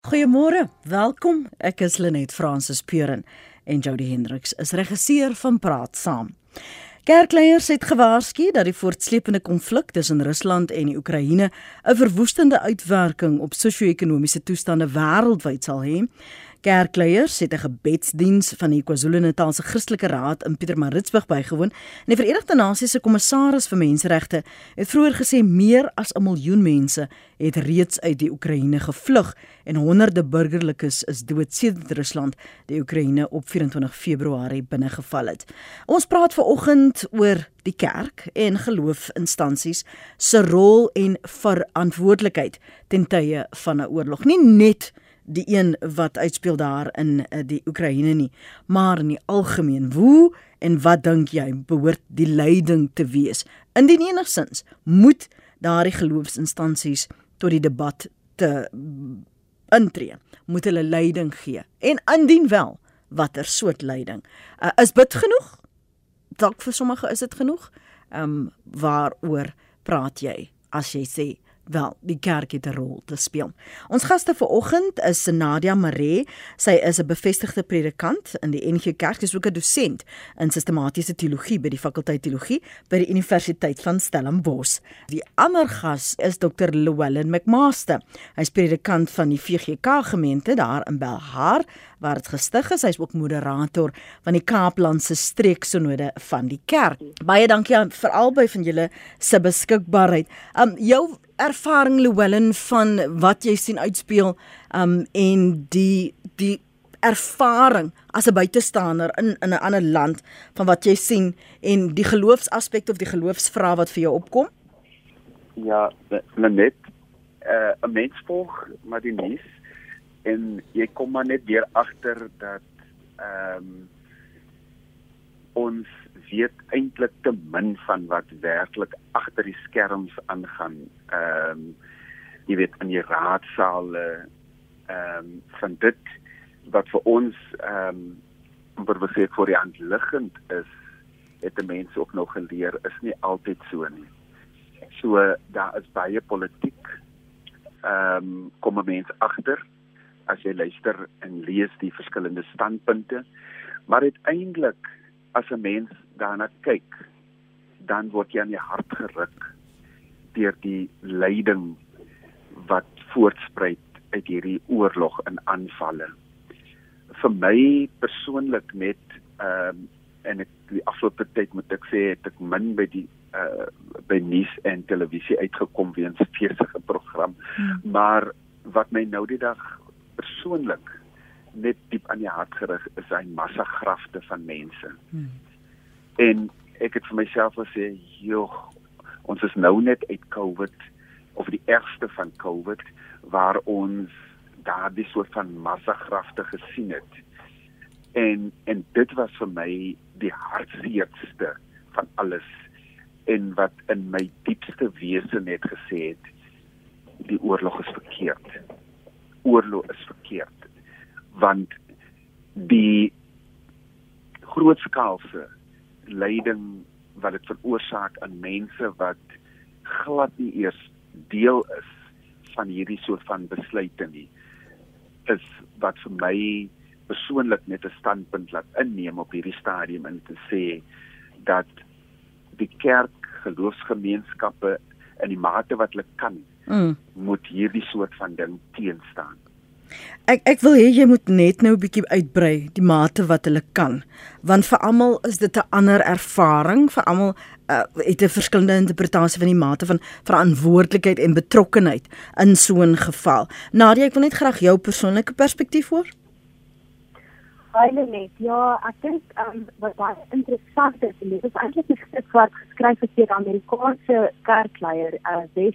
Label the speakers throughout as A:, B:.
A: Goeiemôre, welkom. Ek is Lenet Fransis Puren en Jody Hendriks is regisseur van Praat Saam. Kerkleiers het gewaarsku dat die voortsleepende konflik tussen Rusland en die Oekraïne 'n verwoestende uitwerking op sosio-ekonomiese toestande wêreldwyd sal hê. Kerkleiers het 'n gebedsdiens van die KwaZulu-Natalse Christelike Raad in Pietermaritzburg bygewoon en die Verenigde Nasies se kommissaris vir menseregte het vroeër gesê meer as 'n miljoen mense het reeds uit die Oekraïne gevlug en honderde burgerlikes is dood sedert Rusland die Oekraïne op 24 Februarie binnegeval het. Ons praat ver oggend oor die kerk en geloofinstansies se rol en verantwoordelikheid ten tye van 'n oorlog. Nie net die een wat uitspeel daar in uh, die Oekraïne nie, maar in die algemeen. Hoe en wat dink jy behoort die leiding te wees? Indien enigsins moet daardie geloofsinstansies tot die debat te intree, moet hulle leiding gee. En indien wel, watter soort leiding? Uh, is bid genoeg? Dalk vir sommige is dit genoeg. Ehm um, waaroor praat jy as jy sê Wel, die kerk het 'n rol te speel. Ons gaste vanoggend is Nadia Maree. Sy is 'n bevestigde predikant in die NG Kerk, is ook 'n dosent in sistematiese teologie by die fakulteit teologie by die Universiteit van Stellenbosch. Die ander gas is Dr. Llewellyn McMaster. Hy's predikant van die VGK gemeente daar in Belhar waar dit gestig is. Hy's ook moderator van die Kaaplandse streeksynode van die kerk. Baie dankie aan vir albei van julle se beskikbaarheid. Um jou ervaring Llewellyn van wat jy sien uitspeel um en die die ervaring as 'n buitestander in in 'n ander land van wat jy sien en die geloofsaspek of die geloofsvraag wat vir jou opkom?
B: Ja, net uh, 'n mens volg maar die nuus en jy kom maar net weer agter dat ehm um, ons weet eintlik te min van wat werklik agter die skerms aangaan. Ehm um, jy weet in die raadsale ehm um, van dit wat vir ons ehm um, wat vir die handliggend is, het die mense ook nog geleer is nie altyd so nie. So daar is baie politiek ehm um, kom mense agter as jy luister en lees die verskillende standpunte. Maar uiteindelik as 'n mens daarna kyk, dan word jy aan die hart geruk deur die lyding wat voortspruit uit hierdie oorlog en aanvalle. Vir my persoonlik net ehm um, en ek die afgelope tyd moet ek sê het ek min by die uh by nuus en televisie uitgekom weens feesige program, hmm. maar wat my nou die dag persoonlik net diep aan die hart gerig is hy massa grafte van mense. Hmm. En ek het vir myself gesê, "Joh, ons is nou net uit COVID of die ergste van COVID waar ons daardie soort van massa grafte gesien het." En en dit was vir my die hartseerste van alles en wat in my diepste wese net gesê het, die oorlog is verkeerd. Oorlog is verkeerd want die grootskaalse lyding wat dit veroorsaak aan mense wat glad nie eers deel is van hierdie soort van besluite nie is wat vir my persoonlik net 'n standpunt laat inneem op hierdie stadium en te sê dat die kerk geloofsgemeenskappe in die mate wat hulle kan mm. moet hierdie soort van ding teenstaan
A: Ek ek wil hê jy moet net nou 'n bietjie uitbrei die mate wat hulle kan. Want vir almal is dit 'n ander ervaring, vir almal uh, het 'n verskillende interpretasie van die mate van verantwoordelikheid en betrokkenheid in so 'n geval. Nadia, ek wil net graag jou persoonlike perspektief hoor.
C: Eilenet, ja, ek dink um, wat baie interessant is, dit is eintlik 'n stuk wat geskryf is deur 'n Amerikaanse kerkleier, uh, Wes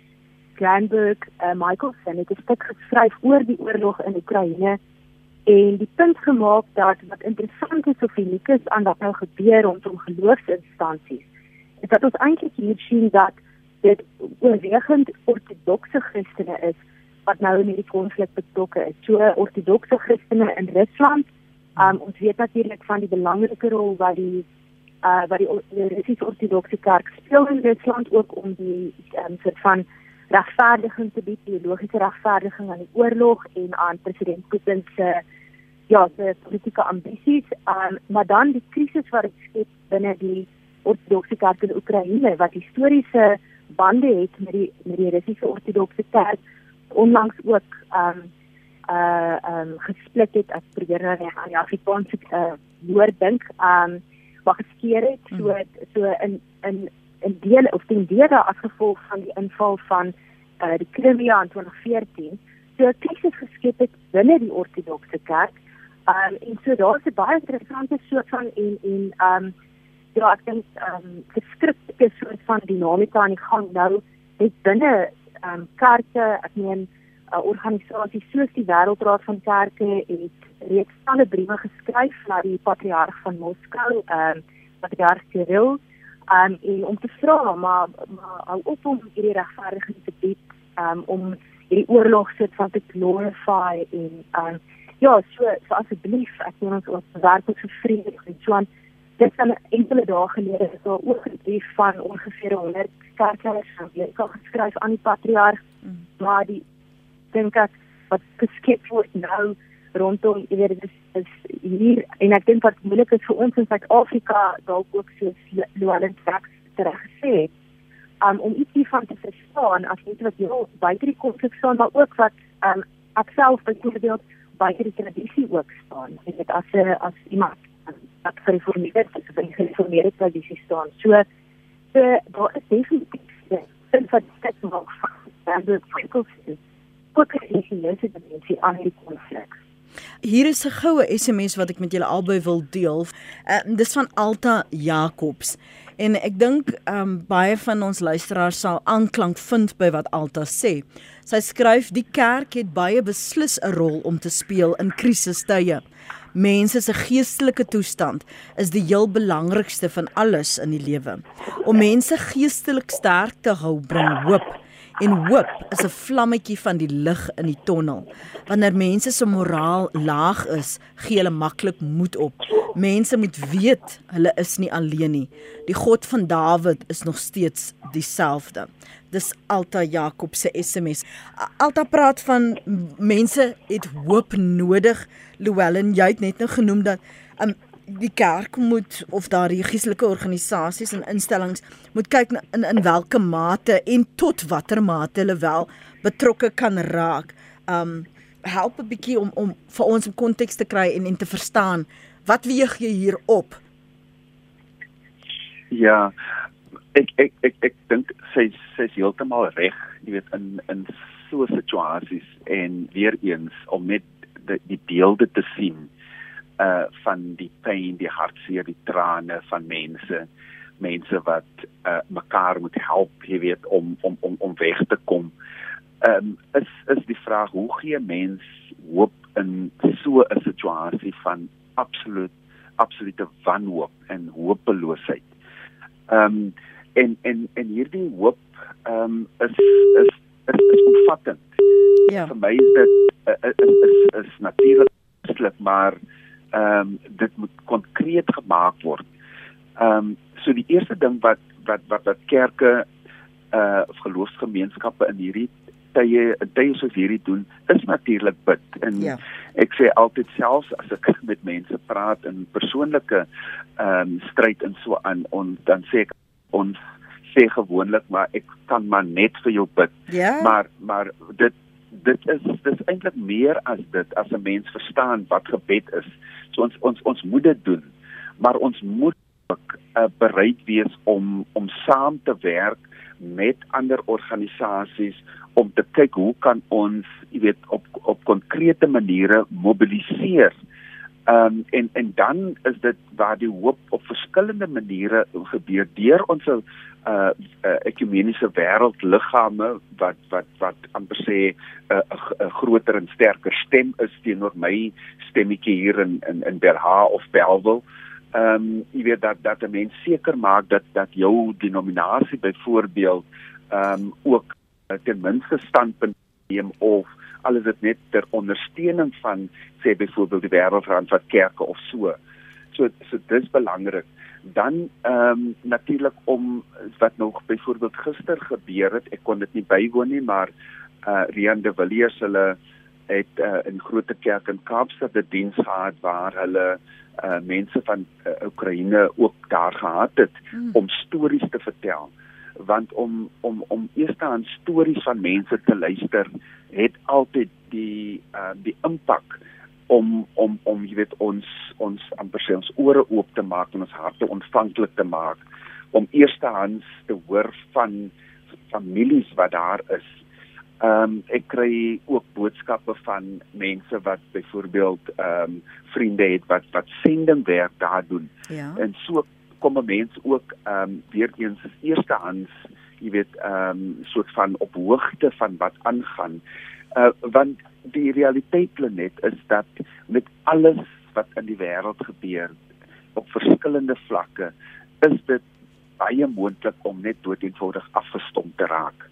C: Granberg uh, Michaelson het 'n stuk geskryf oor die oorlog in Oekraïne en die punt gemaak dat wat interessant is of uniek is aan wat nou gebeur rondom geloofsinstansies is dat ons eintlik hier sien dat dit oorwegend ortodokse Christene is wat nou in hierdie konflik betrokke is. So ortodokse Christene in Rusland, um, ons weet natuurlik van die belangrike rol wat die uh wat die, die Russiese ortodokse kerk speel in Rusland ook om die um, soort van regverdiging te bied, biologiese regverdiging aan die oorlog en aan president Putin se ja, se politieke ambisies, um, maar dan die krisis wat dit skep binne die ortodokse kerk in Oekraïne wat historiese bande het met die met die Russiese ortodokse kerk onlangs ook um uh um gesplit het. As probeer nou reg aan die Afrikaanse uh woord dink. Um wat geskeer het so hmm. so in in in dele of ten dele as gevolg van die inval van uh die Crimea in 2014 so 'n krisis geskep het binne die ortodokse kerk um en so daar's 'n baie interessante soort van en en um ja ek dink um geskripte soort van dinamika aan die gang nou net binne um kerke. Ek meen uh, organisasies soos die Wêreldraad van Kerke het reeds talle briewe geskryf na die patriarg van Moskou, ehm uh, patriarg Kirill, um, en om te vra maar maar hou op om hierdie regverdiging te bied, um, om hierdie oorlog sit van te glorify en um, ja, so, so asseblief, ek wil ons ons werk vir vrede en so aan dit van enkele dae gelede is daar ook 'n brief van ongeveer 100 kerkleiers van Amerika geskryf aan die patriarg mm. maar die dink ek wat geskep word nou rondom jy weet dit is, is hier en ek dink wat moeilik is vir ons in Suid-Afrika dalk ook so Lualen Tracks reg gesê um, om ietsie van te verstaan as net wat jy buite die konflik staan maar ook wat um, ek self byvoorbeeld buite die tradisie ook staan jy weet as 'n as iemand wat gereformeerd is of 'n gereformeerde tradisie staan so so daar is definitief 'n wat dit maak van die prikkeltjies ook 'n religieuse dimensie aan hierdie konflik.
A: Hier is 'n goue SMS wat ek met julle albei wil deel. Uh, dis van Alta Jacobs. En ek dink ehm um, baie van ons luisteraars sal aanklank vind by wat Alta sê. Sy skryf die kerk het baie beslis 'n rol om te speel in krisistye. Mense se geestelike toestand is die heel belangrikste van alles in die lewe. Om mense geestelik sterk te hou bring hoop en hoop is 'n vlammetjie van die lig in die tonnel. Wanneer mense se moraal laag is, gee hulle maklik moed op. Mense moet weet hulle is nie alleen nie. Die God van Dawid is nog steeds dieselfde. Dis Alta Jakob se SMS. Alta praat van mense het hoop nodig. Llewellyn, jy het net nou genoem dat um, die kerk moet of daardie geestelike organisasies en instellings moet kyk in in watter mate en tot watter mate hulle wel betrokke kan raak. Um help 'n bietjie om om vir ons 'n konteks te kry en en te verstaan wat weeg jy hier op?
B: Ja. Ek ek ek ek dink sy sy's heeltemal reg, jy weet in in so situasies en weer eens om net die, die beelde te sien uh van die pyn, die hartseer, die trane van mense, mense wat uh mekaar moet help, jy weet, om om om om weg te kom. Ehm um, is is die vraag hoe gee mens hoop in so 'n situasie van absoluut absolute wanhoop en hopeloosheid. Ehm um, en en en hierdie hoop ehm um, is is is, is omvattend. Ja. Vir my is dit uh, is is, is natuurlik maar ehm um, dit moet konkreet gemaak word. Ehm um, so die eerste ding wat wat wat wat kerke uh geloofsgemeenskappe in hierdie tye tye soos hierdie doen is natuurlik bid. En ja. ek sê altyd selfs as ek met mense praat in persoonlike ehm um, stryd en so aan on, dan sê ek ons sê gewoonlik maar ek kan maar net vir jou bid. Ja. Maar maar dit dit is dis eintlik meer as dit as 'n mens verstaan wat gebed is. So ons ons ons moet dit doen. Maar ons moet ook uh, bereid wees om om saam te werk met ander organisasies om te kyk hoe kan ons, jy weet, op op konkrete maniere mobiliseer. Ehm um, en en dan is dit waar die hoop op verskillende maniere gebeur deur ons uh, uh ekumeniese wêreldliggame wat wat wat amper sê 'n uh, 'n groter en sterker stem is teenoor my stemmetjie hier in in in Berha of Bellville. Ehm um, jy weet dat dat 'n mens seker maak dat dat jou denominasie byvoorbeeld ehm um, ook uh, ten minste standpunt neem of alles dit net ter ondersteuning van sê byvoorbeeld die wêreldrand wat kerke of so. So so dis belangrik Dan ehm um, natuurlik om wat nog byvoorbeeld gister gebeur het, ek kon dit nie bywoon nie, maar uh Rian de Villiers hulle het uh, in Grote Kerk in Kaapstad 'n diens gehad waar hulle uh mense van uh, Oekraïne ook daar gehad het hmm. om stories te vertel want om om om eers aan stories van mense te luister het altyd die uh die impak om om om jy weet ons ons amper sê ons ore oop te maak en ons harte ontvanklik te maak om eerstehands te hoor van families wat daar is. Ehm um, ek kry ook boodskappe van mense wat byvoorbeeld ehm um, vriende het wat wat sendingwerk daar doen. Ja. En so kom 'n mens ook ehm um, weer eens eerstehands jy weet ehm um, soort van op hoogte van wat aangaan. Uh want die realiteit planet is dat met alles wat in die wêreld gebeur op verskillende vlakke is dit baie moontlik om net doodeenvoudig afgestom te raak.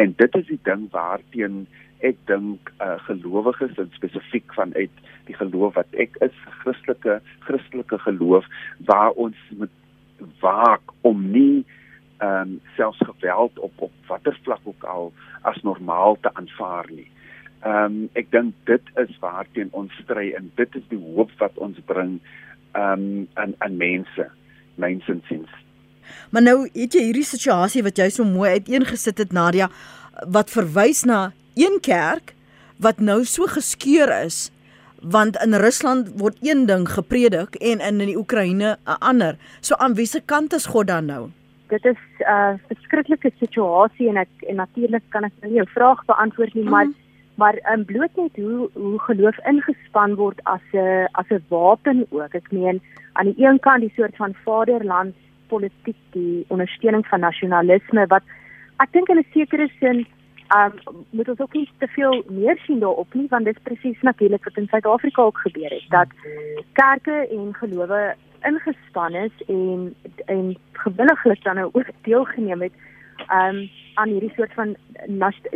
B: En dit is die ding waarteen ek dink uh, gelowiges en spesifiek vanuit die geloof wat ek is Christelike Christelike geloof waar ons moet waak om nie ehm um, selfs geweld op op watter vlak ook al as normaal te aanvaar nie. Ehm um, ek dink dit is waarteen ons stry en dit is die hoop wat ons bring ehm um, aan aan mense, mense sins.
A: Maar nou het jy hierdie situasie wat jy so mooi uiteengesit het Nadia wat verwys na een kerk wat nou so geskeur is want in Rusland word een ding gepredik en in in die Oekraïne 'n ander. So aan wiese kant is God dan nou?
C: Dit is 'n uh, verskriklike situasie en ek en natuurlik kan ek nie jou vraag beantwoord nie, mm. Maar maar um, bloot net hoe hoe geloof ingespan word as 'n as 'n wapen ook. Ek meen aan die een kant die soort van vaderland politiek, die ondersteuning van nasionalisme wat ek dink in 'n sekere sin um moet ons ook nie te veel meer sien daarop nie want dit presies natuurlik wat in Suid-Afrika ook gebeur het dat kerke en gelowe ingespan is en en gewilliglik dan ook deelgeneem het um aan hierdie soort van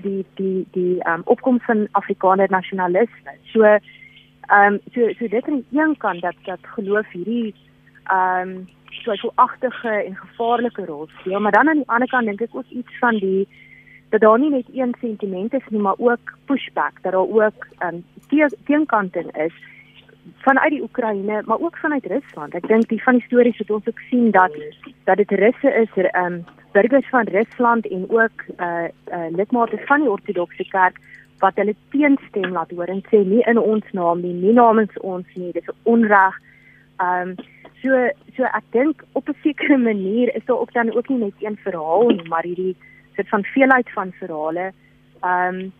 C: die die die um opkoms van Afrikaner nasionalisme. So um so so dit aan die een kant dat dat geloof hierdie um so 'n agtige en gevaarlike rol speel, maar dan aan die ander kant dink ek ook iets van die dat daar nie net een sentiment is nie, maar ook pushback dat daar ook um teenkante is vanuit die Oekraïne, maar ook vanuit Rusland. Ek dink die van die stories wat ons ook sien dat dat dit Russe is, um burgers van Rusland en ook uh, uh lidmate van die ortodokse kerk wat hulle teenstem laat hoor en sê nie in ons naam nie, nie namens ons nie, dis onreg. Um so so ek dink op 'n sekere manier is daar ook dan ook nie net een verhaal nie, maar hierdie soort van veelheid van verhale. Um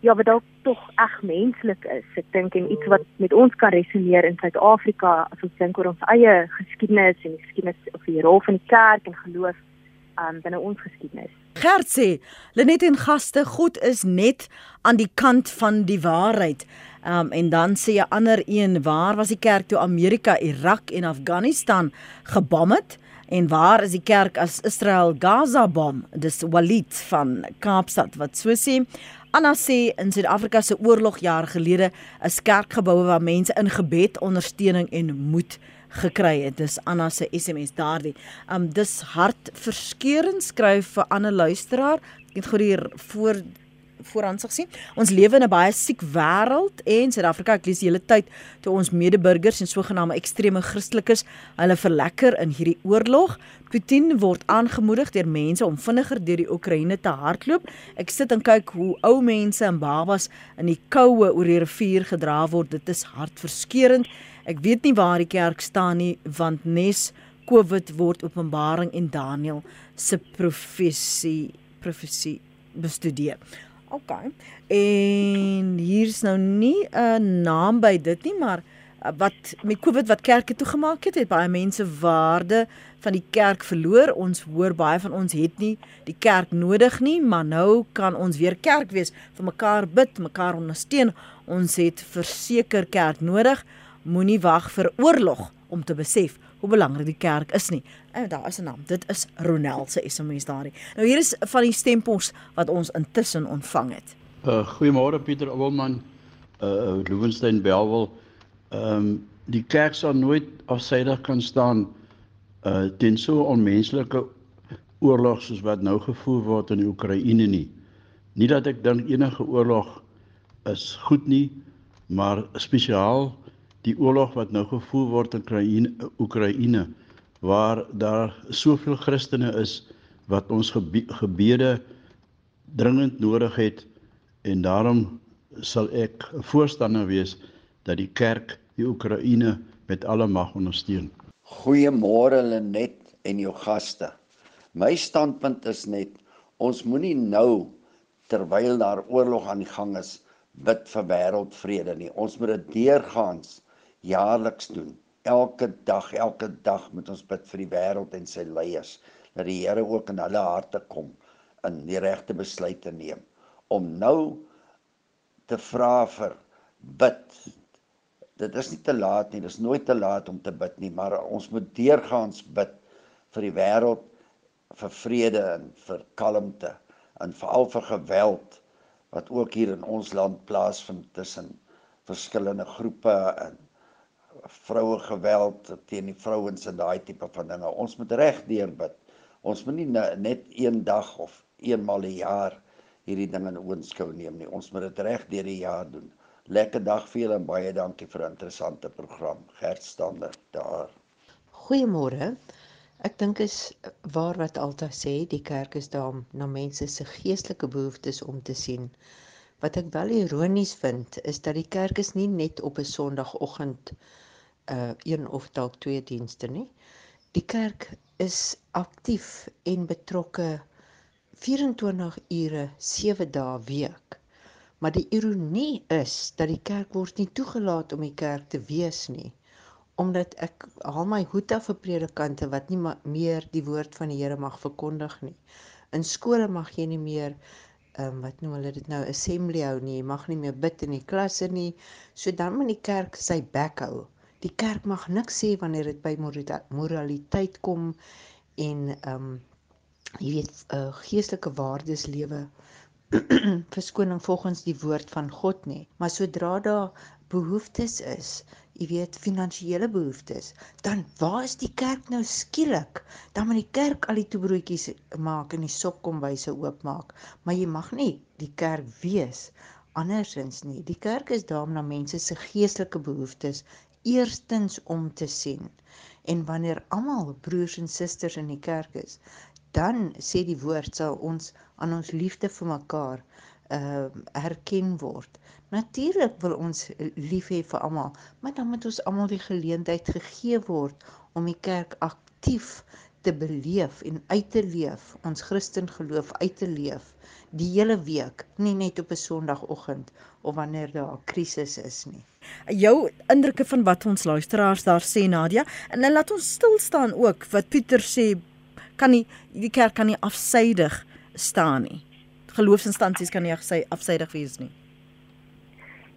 C: ja, wat ook tog eg menslik is. Ek dink en iets wat met ons kan resoneer in Suid-Afrika as ons dink oor ons eie geskiedenis en die geskiedenis of die rol van die kerk en geloof um, binne ons geskiedenis.
A: Gert sê, Lenet en gaste, God is net aan die kant van die waarheid. Um, en dan sê 'n ander een, waar was die kerk toe Amerika, Irak en Afghanistan gebom het? En waar is die kerk as Israel Gaza bom? Dis Walid van Kaapstad wat so sê. Anna sê in Suid-Afrika se oorlogjaar gelede is kerkgeboue waar mense in gebed, ondersteuning en moed gekry het. Dis Anna se SMS daardie. Um dis hartverskeurend skryf vir ander luisteraar. Ek het gou hier voor vooraan sig sien. Ons lewe in 'n baie siek wêreld en Suid-Afrika, ek lees die hele tyd toe ons medeburgers en sogenaamde ekstreme Christelikes hulle verlekker in hierdie oorlog. Putin word aangemoedig deur mense om vinniger deur die Oekraïne te hardloop. Ek sit en kyk hoe ou mense en babas in die koue oor die rivier gedra word. Dit is hartverskeurende. Ek weet nie waar die kerk staan nie want nes COVID word Openbaring en Daniël se profesie profesie bestudeer. OK. En hier's nou nie 'n naam by dit nie, maar uh, wat met COVID wat kerke toegemaak het, het baie mense waarde van die kerk verloor. Ons hoor baie van ons het nie die kerk nodig nie, maar nou kan ons weer kerk wees, vir mekaar bid, mekaar ondersteun. Ons het verseker kerk nodig moenie wag vir oorlog om te besef hoe belangrik die kerk is nie. En daar is 'n naam. Dit is Ronel se SMS daarin. Nou hier is van die stempels wat ons intussen ontvang het.
D: Uh goeiemôre Pieter Oulman. Uh Lowenstein Belwel. Ehm um, die kerk sal nooit afsydig kan staan uh teen so onmenslike oorlog soos wat nou gevoer word in die Oekraïne nie. Nie dat ek dink enige oorlog is goed nie, maar spesiaal die oorlog wat nou gevoer word in Oekraïne, Oekraïne waar daar soveel Christene is wat ons gebede dringend nodig het en daarom sal ek voorstander wees dat die kerk die Oekraïne met alle mag ondersteun.
E: Goeiemôre Lenet en jou gaste. My standpunt is net ons moenie nou terwyl daar oorlog aan die gang is bid vir wêreldvrede nie. Ons moet dit deurgaans jaarliks doen. Elke dag, elke dag moet ons bid vir die wêreld en sy leiers dat die Here ook in hulle harte kom in die regte besluite neem om nou te vra vir bid. Dit is nie te laat nie, dit is nooit te laat om te bid nie, maar ons moet deurgaans bid vir die wêreld vir vrede en vir kalmte en veral vir geweld wat ook hier in ons land plaasvind tussen verskillende groepe en vroue geweld teen die vrouens en daai tipe van dinge. Ons moet reg deur bid. Ons moet nie net een dag of eenmal 'n jaar hierdie ding in oënskou neem nie. Ons moet dit reg deur die jaar doen. Lekker dag vir julle en baie dankie vir 'n interessante program. Gert Stander daar.
F: Goeiemôre. Ek dink is waar wat altyd sê die kerk is daar om na mense se geestelike behoeftes om te sien. Wat ek wel ironies vind is dat die kerk is nie net op 'n Sondagoggend uh een of dalk twee dienste nie. Die kerk is aktief en betrokke 24 ure 7 dae week. Maar die ironie is dat die kerk word nie toegelaat om die kerk te wees nie omdat ek haal my hoed af vir predikante wat nie meer die woord van die Here mag verkondig nie. In skole mag jy nie meer ehm um, wat noem hulle dit nou assembly hou nie. Jy mag nie meer bid in die klasse nie. So dan moet die kerk sy bek hou. Die kerk mag niks sê wanneer dit by moraliteit kom en ehm um, jy weet uh, geestelike waardes lewe verskoning volgens die woord van God nie. Maar sodra daar behoeftes is jy weet finansiële behoeftes dan waar is die kerk nou skielik? Dan moet die kerk al die toebroodjies maak en die sopkombuise oopmaak. Maar jy mag nie die kerk wees andersins nie. Die kerk is daar om na mense se geestelike behoeftes eerstens om te sien en wanneer almal broers en susters in die kerk is dan sê die woord sal ons aan ons liefde vir mekaar uh herken word. Natuurlik wil ons lief hê vir almal, maar dan moet ons almal die geleentheid gegee word om die kerk aktief te beleef en uit te leef, ons Christen geloof uit te leef die hele week, nie net op 'n Sondagoggend of wanneer daar 'n krisis is nie.
A: Jou indrukke van wat ons luisteraars daar sê Nadia, en dan laat ons stil staan ook wat Pieter sê kan nie die kerk kan nie afsydig staan nie. Geloofsinstansies kan nie afsydig wees nie.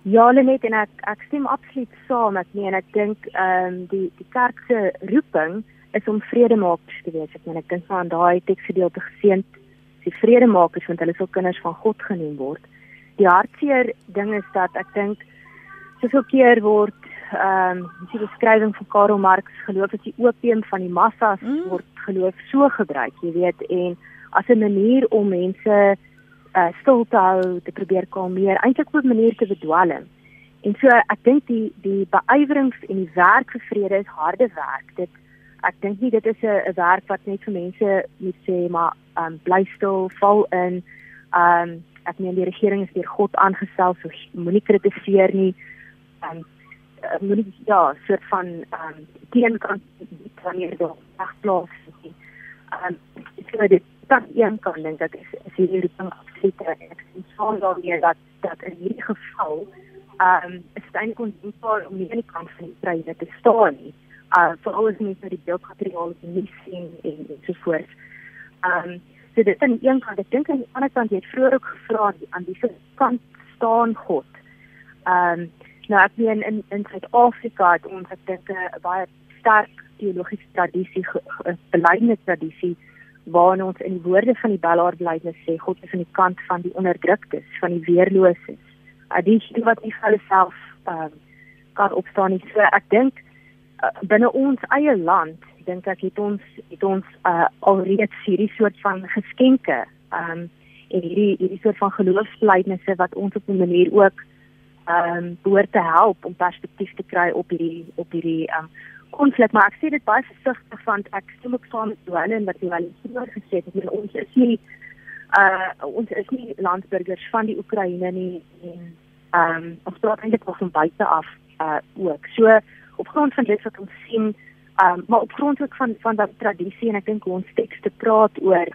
C: Ja, net en ek ek stem absoluut saam met nie en ek dink ehm um, die die kerk se roeping is om vredemakers te wees. Ek meen ek dink aan daai teksgedeelte geseend die vredemakers want hulle sal kinders van God genoem word. Die hartseer ding is dat ek dink soveel keer word ehm um, die beskrywing van Karl Marx geloof as die opium van die massas mm. word geloof so gebruik, jy weet, en as 'n manier om mense uh, stil te hou, te probeer kalmeer, eintlik op 'n manier te bedwelm. En so ek dink die die beywerings en die werk vir vrede is harde werk. Dit ek dink nie dit is 'n werk wat net vir mense moet sê maar um bly stil, val in. Um ek meen die regering is deur God aangestel, so moenie kritiseer nie. Um moenie ja, soort van um teenkant wanneer daar wegplaas nie. Um ek sê dit dan een kan dink ek is, is hierdie roeping absoluut ek sien saam daarmee dat dat in hierdie geval um is dit eintlik ondenkbaar om nie aan die kant van die pryse te staan nie. Uh veral as mens nou die beeldmateriaal nie sien en, en so voort. Um so dit aan die een kant, ek dink aan die ander kant jy het vroeër ook gevra aan die kant staan God. Um nou ek meen in in Suid-Afrika het ons ek dink 'n baie sterk teologiese tradisie, 'n beleidende tradisie waarin ons in die woorde van die Bellaar belydenis sê God is aan die kant van die onderdruktes, van die weerloses. Uh, stem wat nie vir self uh, kan opstaan nie. So ek dink uh, binne ons eie land dink ek het ons het ons uh, alreeds hierdie soort van geskenke um en hierdie hierdie soort van geloofsbelijdenisse wat ons op 'n manier ook um behoort te help om perspektief te kry op hierdie op hierdie um konflik. Maar ek sê dit baie versigtig want ek stem ook saam met Joanne en wat jy wel vroeër gesê het dat ons is nie uh ons is nie landsburgers van die Oekraïne nie en um ons praat eintlik van buite af uh ook. So op grond van dit wat ons sien um maar op grond ook van van dat tradisie en ek dink ons tekste praat oor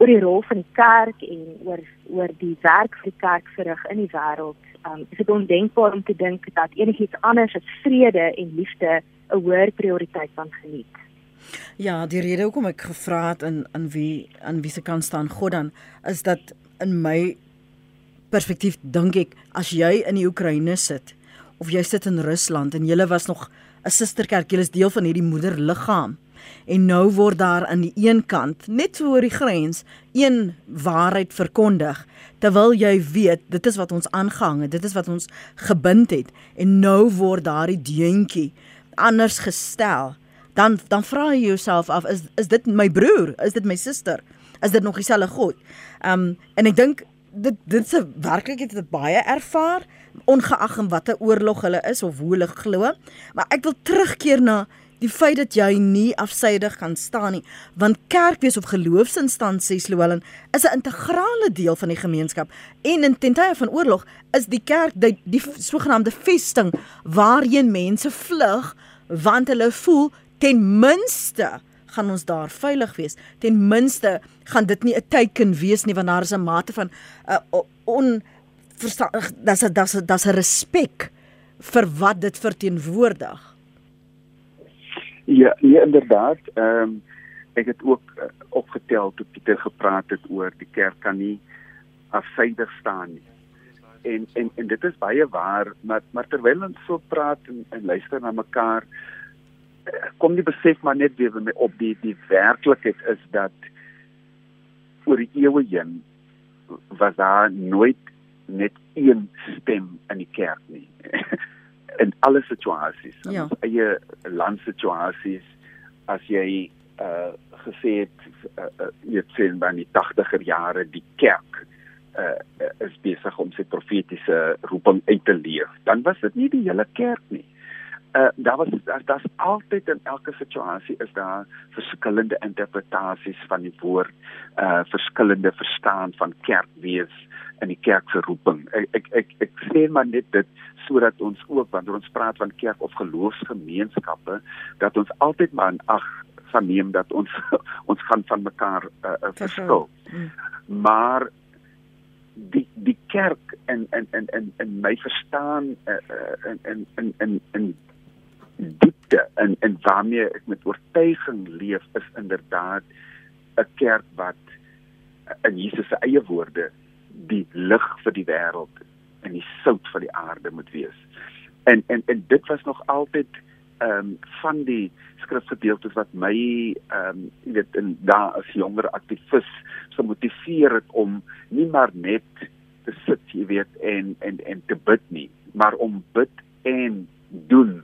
C: oor die rol van die kerk en oor oor die werk vir die kerk verrig in die wêreld. Um is dit ondenkbaar om te dink dat enigiets anders as vrede en liefde 'n hoër prioriteit kan geniet.
A: Ja, die rede hoekom ek gevra het in in wie aan wie se kant staan God dan is dat in my perspektief dink ek as jy in die Oekraïne sit of jy sit in Rusland en jy was nog 'n susterkerk, jy is deel van hierdie moederliggaam en nou word daar aan die een kant net so oor die grens een waarheid verkondig terwyl jy weet dit is wat ons aangehang het dit is wat ons gebind het. En nou word daardie deuntjie anders gestel. Dan dan vra jy jouself af is is dit my broer? Is dit my suster is dit nog dieselfde God? Um en ek dink dit dit se werklikheid het baie ervaar ongeag in watter oorlog hulle is of hoe hulle glo. Maar ek wil terugkeer na die feit dat jy nie afsydig kan staan nie, want kerkwees of geloofsinstansies Louwelen is 'n integrale deel van die gemeenskap en in tye van oorlog is die kerk die, die sogenaamde vesting waarheen mense vlug want hulle voel ten minste gaan ons daar veilig wees. Ten minste gaan dit nie 'n teken wees nie want daar is 'n mate van 'n uh, on verstaan dat's dat's dat's 'n respek vir wat dit verteenwoordig.
B: Ja inderdaad. Ehm um, ek het ook uh, opgetel toe Pieter gepraat het oor die kerk kan nie afsydig staan nie. En en en dit is baie waar, maar maar terwyl ons so praat en, en luister na mekaar uh, kom die besef maar net weer met op die die werklikheid is dat oor die eeue heen was daar nooit net een stem in die kerk nie. in alle situasies, in ja. eie landsituasies as jy uh gesê het uh, uh, sien by die 80er jare die kerk uh is besig om sy profetiese roeping uit te leef, dan was dit nie die hele kerk nie. Uh daar was daar's daar altyd in elke situasie is daar verskillende interpretasies van die woord, uh verskillende verstaan van kerkwees in die kerk se roeping. Ek ek ek, ek sê maar net dit sodat ons ook wanneer ons praat van kerk of geloofsgemeenskappe dat ons altyd maar ag van neem dat ons ons gaan van mekaar uh, uh, verskil. Mm. Maar die die kerk en en en en en my verstaan uh, uh, in in in in diepte en en waarmee ek met oortuiging leef is inderdaad 'n kerk wat in Jesus se eie woorde die lig vir die wêreld en die sout van die aarde moet wees. En en en dit was nog altyd ehm um, van die skrifgedeeltes wat my ehm um, jy weet in daar as jonger aktivis so motiveer het om nie maar net te sit jy weet en en en te bid nie, maar om bid en doen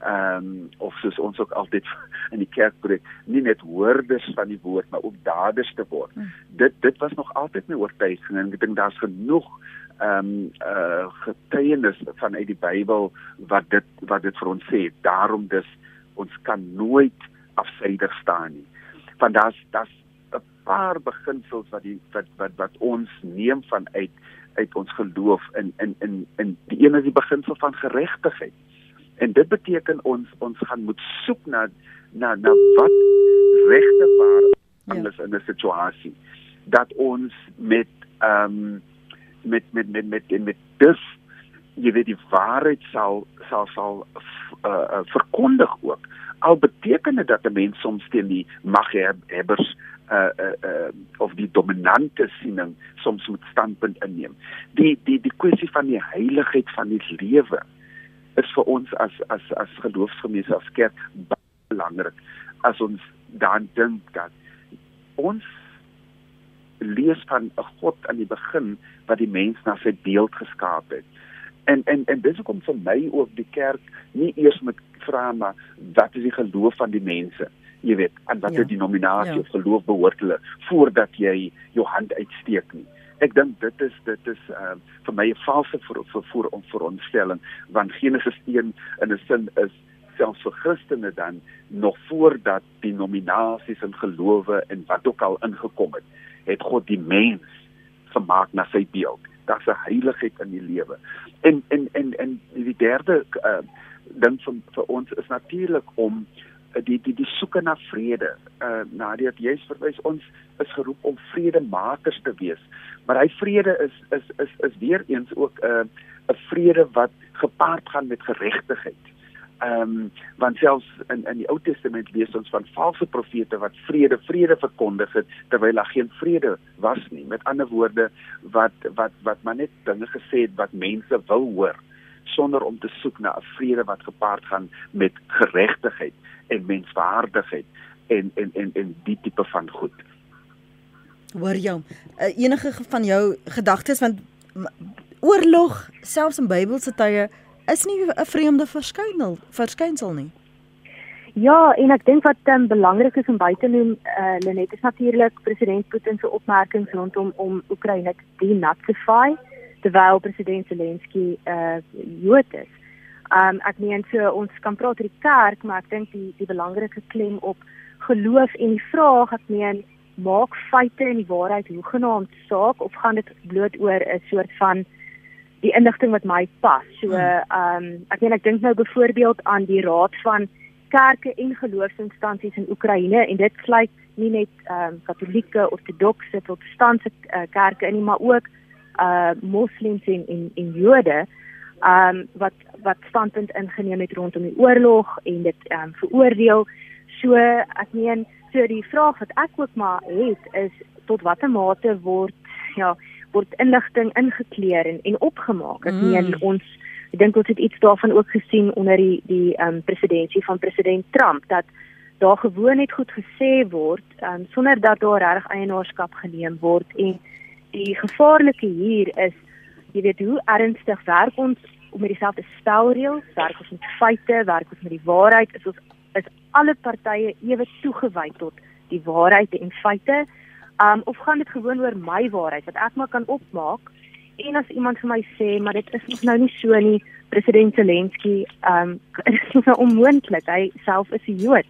B: ehm um, of soos ons ook altyd in die kerk preek, nie net hoorders van die woord maar ook daders te word. Hmm. Dit dit was nog altyd my oortuiging en ek dink daar's genoeg ehm um, uh getuienis vanuit die Bybel wat dit wat dit vir ons sê. Daarom dis ons kan nooit afsydig staan nie. Want daar's daar's 'n paar beginsels wat die wat wat wat ons neem vanuit uit ons geloof in in in in die een is die beginsel van geregtigheid. En dit beteken ons ons gaan moet soek na na na wat regte waar anders ja. in 'n situasie dat ons met ehm um, met met met met met, met dus jy weet die waarheid sal sal sal uh, uh, verkondig ook al beteken dit dat 'n mens soms teen die maghebbers uh uh uh of die dominante siening soms moet standpunt inneem. Die die die kwessie van die heiligheid van die lewe is vir ons as as as geloofsgemeenskap as kerk belangrik as ons dan dink dat ons lees van 'n God aan die begin wat die mens na sy beeld geskaap het. En en en dis hoekom vir my ook die kerk nie eers met vra maar wat is die geloof van die mense? Jy weet, en wat ja. is die nominasie ja. of geloof behoort hulle voordat jy jou hand uitsteek nie. Ek dink dit is dit is uh, vir my 'n valse vir vir vir om veronderstelling want Genesis 1 in 'n sin is selfs vir Christene dan nog voordat die nominasies en gelowe en wat ook al ingekom het, het God die mens gemaak na sy beeld. Daar's 'n heiligheid in die lewe. En en en en die derde uh, ding vir vir ons is natuurlik om uh, die die die soeke na vrede. Uh Nadia juist verwys ons is geroep om vredemakers te wees. Maar hy vrede is is is is weer eens ook 'n uh, 'n vrede wat gepaard gaan met geregtigheid. Ehm um, want selfs in in die Ou Testament lees ons van valse profete wat vrede vrede verkondig het terwyl daar geen vrede was nie. Met ander woorde wat wat wat maar net dinge gesê het wat mense wil hoor sonder om te soek na 'n vrede wat gepaard gaan met geregtigheid en menswaardigheid en en en en die tipe van goed.
A: Hoor jou uh, enige van jou gedagtes want oorlog selfs in Bybelse tye is nie 'n vreemde verskynsel verskynsel nie.
C: Ja, en ek dink wat um, belangrik is om by te noem, eh uh, Lenet is natuurlik president Putin se opmerkings rondom om Oekraïne te denazify terwyl president Zelensky eh uh, Jood is. Um ek meen so ons kan praat oor die kerk, maar ek dink die die belangrike klem op geloof en die vraag ek meen maak feite en die waarheid hoegenaamd saak of gaan dit bloot oor 'n soort van die inligting wat my pas. So hmm. ehm um, ek meen ek dink nou byvoorbeeld aan die raad van kerke en geloofsinstansies in Oekraïne en dit sluit nie net ehm um, katolieke, ortodokse, protestantse uh, kerke in nie, maar ook uh moslems en en, en Jode ehm um, wat wat standpunt ingeneem het rondom die oorlog en dit ehm um, veroordeel. So ek meen so die vraag wat ek ook maar het is tot watter mate word ja word inligting ingekleer en en opgemaak. Ek meen mm. ons ek dink ons het iets daarvan ook gesien onder die die ehm um, presidentskap van president Trump dat daar gewoon net goed gesê word um, sonder dat daar reg eienaarskap geneem word en die gevaarlike hier is jy weet hoe ernstig werk ons om met dieselfde spelreëls, werk ons met feite, werk ons met die waarheid, is ons is alle partye ewe toegewy tot die waarheid en feite. Um of gaan dit gewoon oor my waarheid wat ek maar kan opmaak? En as iemand vir my sê, maar dit is nog nou nie so nie, president Zelensky, um dit is nou onmoontlik. Hy self is 'n Jood.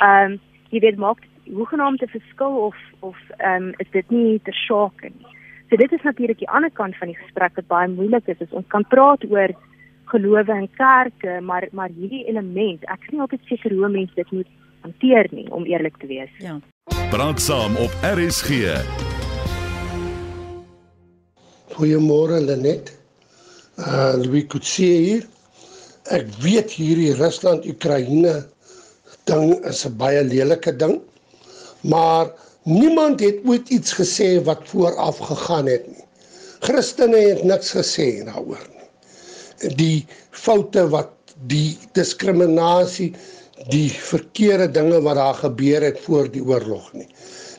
C: Um jy weet maak hoegenaamd 'n verskil of of um is dit nie te shock nie. So dit is natuurlik die ander kant van die gesprek wat baie moeilik is. is ons kan praat oor gelowe en kerke, maar maar hierdie element, ek nie altyd seker hoe mense dit moet hanteer nie om eerlik te wees.
A: Ja.
G: Praat saam op RSG.
H: Goeiemôre Lenet. Uh Louis Kutsie hier. Ek weet hierdie Rusland-Oekraïne ding is 'n baie lelike ding. Maar niemand het ooit iets gesê wat vooraf gegaan het nie. Christene het niks gesê daaroor nie. Die foute wat die diskriminasie die verkeerde dinge wat daar gebeur het voor die oorlog nie.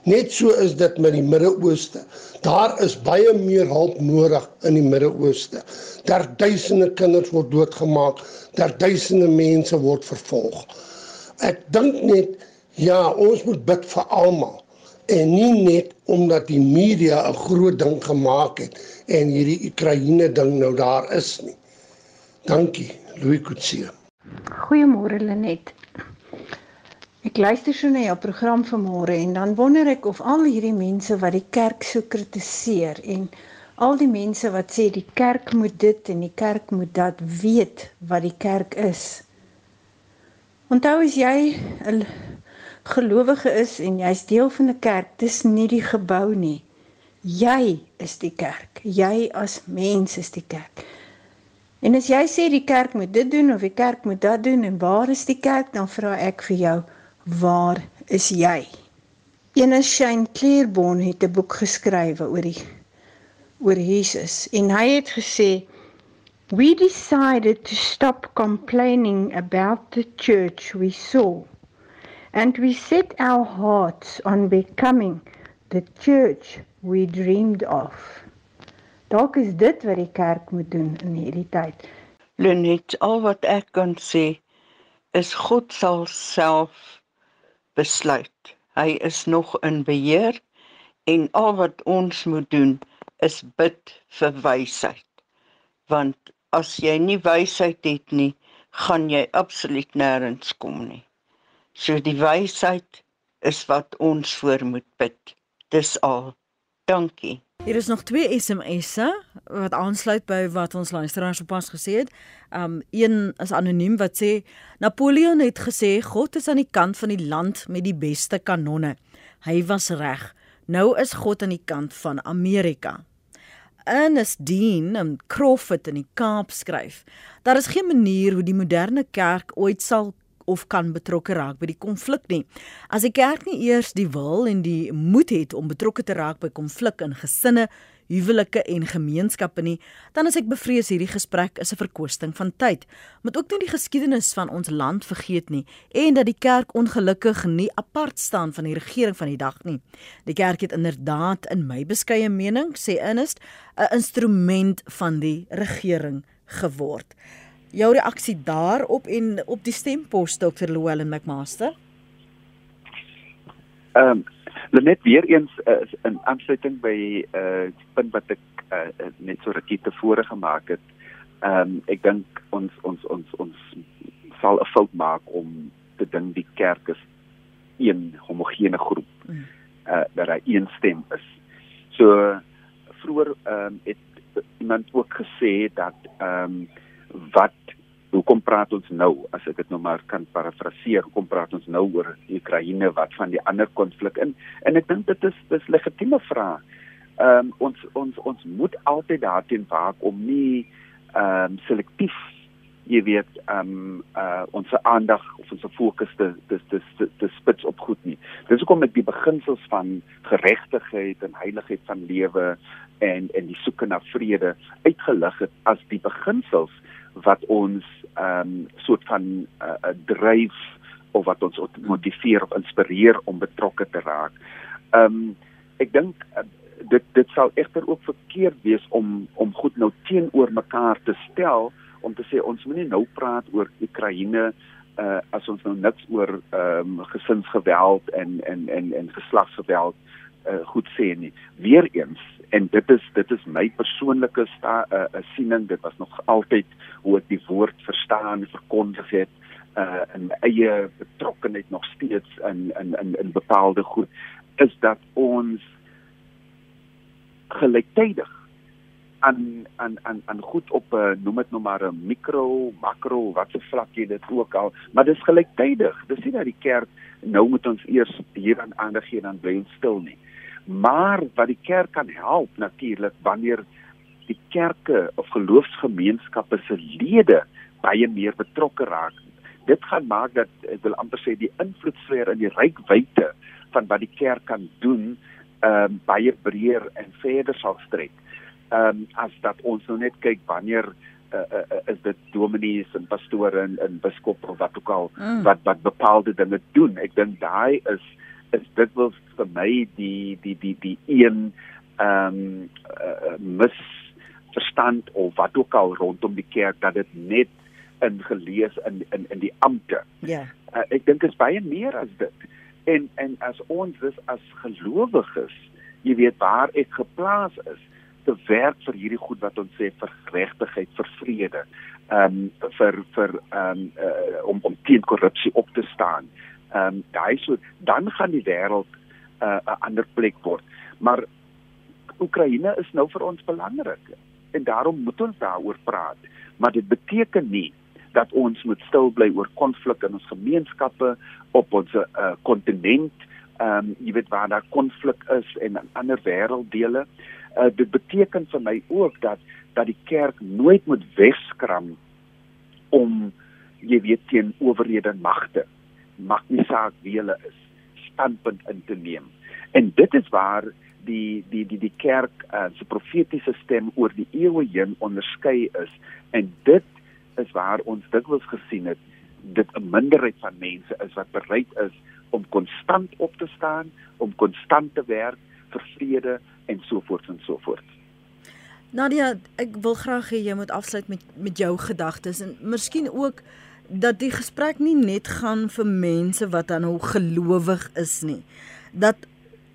H: Net so is dit met die Midde-Ooste. Daar is baie meer hulp nodig in die Midde-Ooste. Daar duisende kinders word doodgemaak, daar duisende mense word vervolg. Ek dink net ja, ons moet bid vir almal en nie net omdat die media 'n groot ding gemaak het en hierdie Oekraïne ding nou daar is nie. Dankie, Louis Kutsie.
I: Goeiemôre Lenet. Ek luister so na jou program vanmôre en dan wonder ek of al hierdie mense wat die kerk so kritiseer en al die mense wat sê die kerk moet dit en die kerk moet dat weet wat die kerk is. Onthou as jy 'n gelowige is en jy's deel van 'n kerk, dis nie die gebou nie. Jy is die kerk. Jy as mens is die kerk. En as jy sê die kerk moet dit doen of die kerk moet dat doen en waar is die kerk, dan vra ek vir jou, Waar is jy? Ene Shane Claiborne het 'n boek geskrywe oor die oor Jesus en hy het gesê we decided to stop complaining about the church we saw and we set our hearts on becoming the church we dreamed of. Dalk is dit wat die kerk moet doen in hierdie tyd.
J: Lenet, al wat ek kan sê
F: is God sal self besluit. Hy is nog in beheer en al wat ons moet doen is bid vir wysheid. Want as jy nie wysheid het nie, gaan jy absoluut nêrens kom nie. So die wysheid is wat ons voor moet bid. Dis al. Dankie.
A: Hier is nog twee SMS'e wat aansluit by wat ons luisteraars sopas gesê het. Um een is anoniem wat sê Napoleon het gesê God is aan die kant van die land met die beste kanonne. Hy was reg. Nou is God aan die kant van Amerika. Ernest Dean in Crawford in die Kaap skryf: Daar is geen manier hoe die moderne kerk ooit sal of kan betrokke raak by die konflik nie. As die kerk nie eers die wil en die moed het om betrokke te raak by konflik in gesinne, huwelike en gemeenskappe nie, dan is ek bevrees hierdie gesprek is 'n verkwisting van tyd. Moet ook nie die geskiedenis van ons land vergeet nie en dat die kerk ongelukkig nie apart staan van die regering van die dag nie. Die kerk het inderdaad in my beskeie mening, sê Ernest, 'n instrument van die regering geword. Jou reaksie daarop en op die stempos Dr. Llewellyn McMaster?
B: Ehm um, net weer eens uh, in aansluiting by uh, punt wat ek uh, net so rukkie tevore gemaak het. Ehm um, ek dink ons ons ons ons sal 'n fout maak om te dink die kerk is een homogene groep. Mm. Uh dat hy een stem is. So vroeër ehm um, het iemand ook gesê dat ehm um, wat hoekom praat ons nou as ek dit nou maar kan parafraseer hoekom praat ons nou oor Oekraïne wat van die ander konflik in en ek dink dit is dis legitieme vraag. Ehm um, ons ons ons moet altyd daarteen waak om nie ehm um, selektief jy weet ehm um, uh ons aandag of ons fokus te te te te, te spits op goed nie. Dis hoekom ek die beginsels van geregtigheid en heiligheid van lewe en en die soeke na vrede uitgelig het as die beginsels wat ons ehm um, soort van 'n uh, uh, dryf of wat ons motiveer of inspireer om betrokke te raak. Ehm um, ek dink uh, dit dit sal egter ook verkeerd wees om om goed nou teenoor mekaar te stel om te sê ons moenie nou praat oor Oekraïne uh as ons nou niks oor ehm um, gesinsgeweld en en en en geslagsgeweld uh, goed sê nie. Weereens en dit is dit is my persoonlike sta uh, uh, siening. Dit was nog altyd hoe ek die woord verstaan verkondig het uh in my eie betrokkeheid nog steeds in in in in bepaalde goed is dat ons gelyktydig aan aan aan aan goed op 'n uh, noem dit nou maar 'n mikro makro wat se vlak jy dit ook al maar dis gelyktydig. Dis nie dat die kerk nou moet ons eers hier aan aandag gee dan bly ons stil nie maar wat die kerk kan help natuurlik wanneer die kerke of geloofsgemeenskappe se lede baie meer betrokke raak. Dit gaan maak dat ek wil amper sê die invloedsfeer in die rykwyte van wat die kerk kan doen, ehm um, baie breër en verder sal strek. Ehm um, as dat ons nou net kyk wanneer uh, uh, is dit dominees en pastore en, en biskoppe of wat ook al mm. wat wat bepaalde dinge doen. Ek dink daai is is dit wil vir my die die die die een ehm um, uh, mis verstand of wat ook al rondom die kerk dat dit net ingelees in in in die ampte.
A: Ja. Yeah.
B: Uh, ek dink dit is baie meer as dit. En en as ons dis as gelowiges, jy weet waar ek geplaas is te werk vir hierdie goed wat ons sê vir geregtigheid, vir vrede, ehm um, vir vir ehm um, uh, om om teen korrupsie op te staan ehm um, daai so dan gaan die wêreld 'n uh, 'n ander plek word. Maar Oekraïne is nou vir ons belangrik en daarom moet ons daaroor praat. Maar dit beteken nie dat ons moet stil bly oor konflik in ons gemeenskappe op ons kontinent. Uh, ehm um, jy weet waar daar konflik is en in ander wêrelddele. Uh, dit beteken vir my ook dat dat die kerk nooit moet wegskram om jy weet teen owerhede magte mag nie saak wie hulle is standpunt in te neem. En dit is waar die die die die kerk uh, se profetiese stem oor die eeue heen onderskei is en dit is waar ons dikwels gesien het dit 'n minderheid van mense is wat bereid is om konstant op te staan, om konstant te werk vir vrede en so voort en so voort.
A: Nadia, ek wil graag hê jy moet afsluit met met jou gedagtes en miskien ook dat die gesprek nie net gaan vir mense wat dan nou gelowig is nie. Dat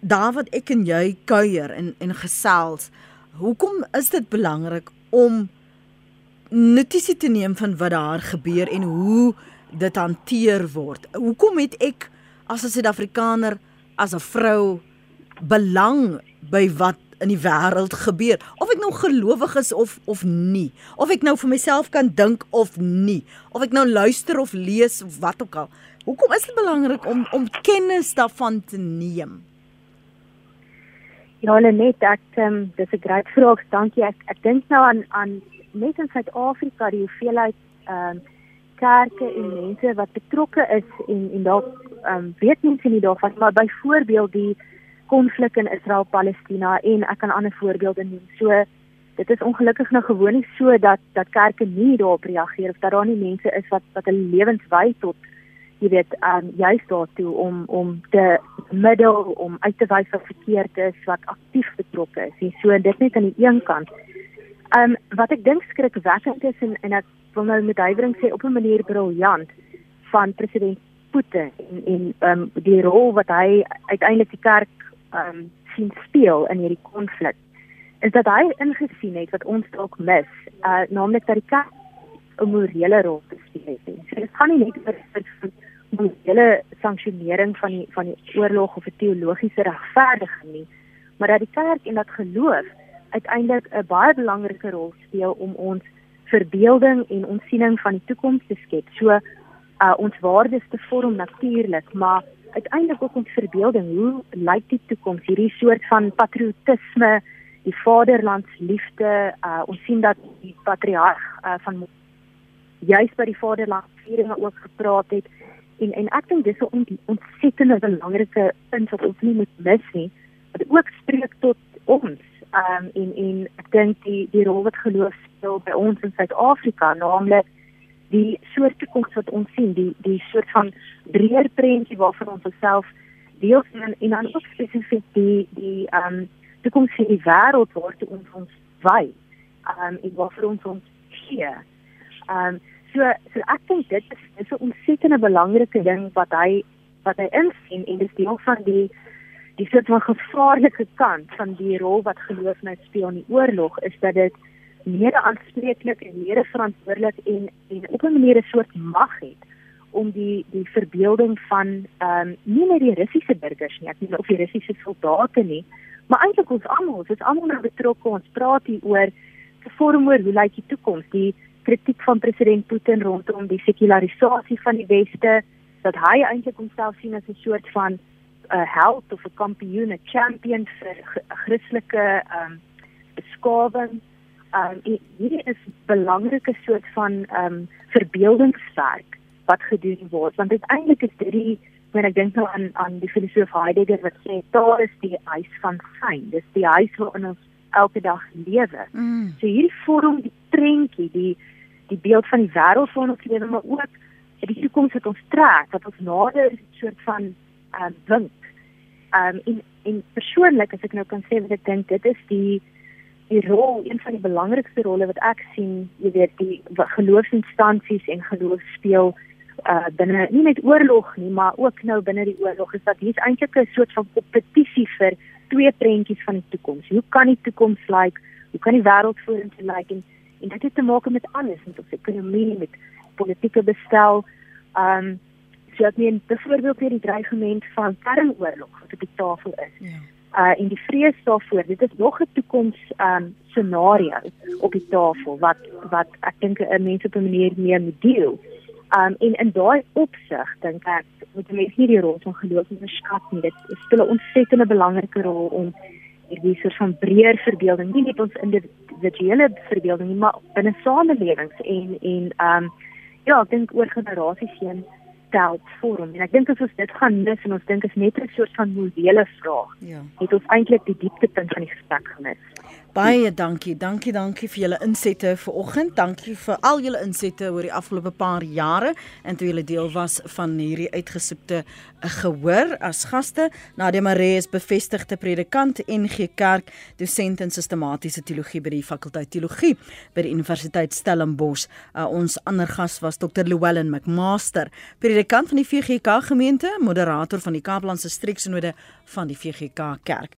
A: daar wat ek en jy kuier en en gesels, hoekom is dit belangrik om notisie te neem van wat daar gebeur en hoe dit hanteer word? Hoekom het ek as 'n Suid-Afrikaner as 'n vrou belang by wat in die wêreld gebeur. Of ek nou gelowig is of of nie. Of ek nou vir myself kan dink of nie. Of ek nou luister of lees of wat ook al. Hoekom is dit belangrik om om kennis daarvan te neem?
C: Ja, net ek um, dis 'n groot vraag. Dankie. Ek ek dink nou aan aan net in Suid-Afrika die hoeveelheid ehm um, kerke en mense wat betrokke is en en dalk ehm um, weet mense nie daarvan maar byvoorbeeld die konflik in Israel-Palestina en ek kan ander voorbeelde noem. So dit is ongelukkig nou gewoon nie so dat dat kerke nie daarop reageer of dat daar nie mense is wat wat hulle lewens wy tot jy weet um juist daartoe om om te middel om uit te wys wat verkeerd is wat aktief betrokke is. En so dit net aan die een kant. Um wat ek dink skrikwekkend is en en ek wil nou met huiwering sê op 'n manier briljant van president Putin en en um die rol wat hy uiteindelik die kerk um sien speel in hierdie konflik is dat hy ingesien het wat ons dalk mis, uh naamlik dat die kerk 'n morele rol speel. So dit gaan nie net oor die hele sanksionering van die van die oorlog of 'n teologiese regverdiging nie, maar dat die kerk en dat geloof uiteindelik 'n baie belangrike rol speel om ons verbeelding en ons siening van die toekoms te skep. So uh ons waardes te vorm natuurlik, maar uiteindelik ook ons verbeelding, hoe lyk die toekoms? Hierdie soort van patriotisme, die vaderlandsliefde, uh ons sien dat die patriarg uh van juist by die vaderlandsvieringe ook gepraat het en en ek dink dis 'n ontsettende belangrike punt wat ons nie moet mis nie. Wat ook spreek tot ons. Um en en ek dink die die rol wat geloof speel by ons in Suid-Afrika, naamlik die soort toekoms wat ons sien, die die soort van breër prentjie waarvan ons osself deel en en dan ook spesifiek die die um toekoms vir die wêreld waartoe ons ons wy. Um en waarvoor ons ons gee. Um So so ek dink dit is, is 'n ontsettende belangrike ding wat hy wat hy insien en dis deel van die die soort van gevaarlike kant van die rol wat geloof nou speel in die oorlog is dat dit meer aanspreeklik en meer verantwoordelik en en op 'n manier 'n soort mag het om die die verbeelding van ehm um, nie net die Russiese burgers nie, ek nie of die Russiese soldate nie, maar eintlik ons almal, ons is almal nou betrokke, ons praat hier oor te vorm oor hoe lyk die toekoms, die kritiek van president Putin rondom die sekularisasie van die weste dat hy eintlik homself sien as 'n soort van 'n uh, held of 'n kampioen, 'n champion vir Christelike ehm um, beskawing. Um, hierdie is belangrike soort van ehm um, verbeeldingswerk wat gedoen word want uiteindelik is dit die wanneer ek dink nou aan aan die filosoof Heidegger wat sê daar is die huis van syn. Dis die huis waarin ons elke dag lewe. Mm. So hierdie vorm die prentjie, die die beeld van die wêreld van ons lewe, maar ook die toekoms wat ons trek, wat ons nader 'n soort van ehm uh, wink. Ehm um, in in persoonlik as ek nou kan sê wat ek dink, dit is die die rol, een van die belangrikste rolle wat ek sien, jy weet, die geloofsinstansies en geloof speel uh binne nie net oorlog nie, maar ook nou binne die oorlog is dat hier eintlik 'n soort van kompetisie vir twee prentjies van die toekoms. Hoe kan die toekoms lyk? Like, hoe kan die wêreld vorentoe lyk? Like? En en dit het te maak met alles met ons ekonomie met politieke bestel ehm um, so ek meen byvoorbeeld weer die dreigement van kernoorlog wat op die tafel is ja uh in die vrees daarvoor dit is nog 'n toekoms um scenario op die tafel wat wat ek dink 'n mens op 'n manier mee moet deel. Um en in daai opsig dink ek moet mense nie die rol van geloof onderskat nie. Dit speel 'n ontsettende belangrike rol om hierdie soort van breër verbeelding, nie net ons individuele verbeelding nie, maar binne samelewings en en um, ja, ek dink oor generasies heen tel vorm. En ek dink as ons dit gaan mis en ons dink is net 'n soort van morele vraag. Ja. Het ons eintlik die dieptepunt van die gesprek gemis.
A: Baie dankie. Dankie, dankie vir julle insette vanoggend. Dankie vir al julle insette oor die afgelope paar jare en toe julle deel was van hierdie uitgesoekte eh, gehoor as gaste. Nadia Maree is bevestigde predikant NG Kerk, dosent in sistematiese teologie by die fakulteit teologie by die Universiteit Stellenbosch. Uh, ons ander gas was Dr. Llewellyn McMaster, predikant van die VGK gemeente, moderator van die Kaaplandse streeksinode van die VGK Kerk.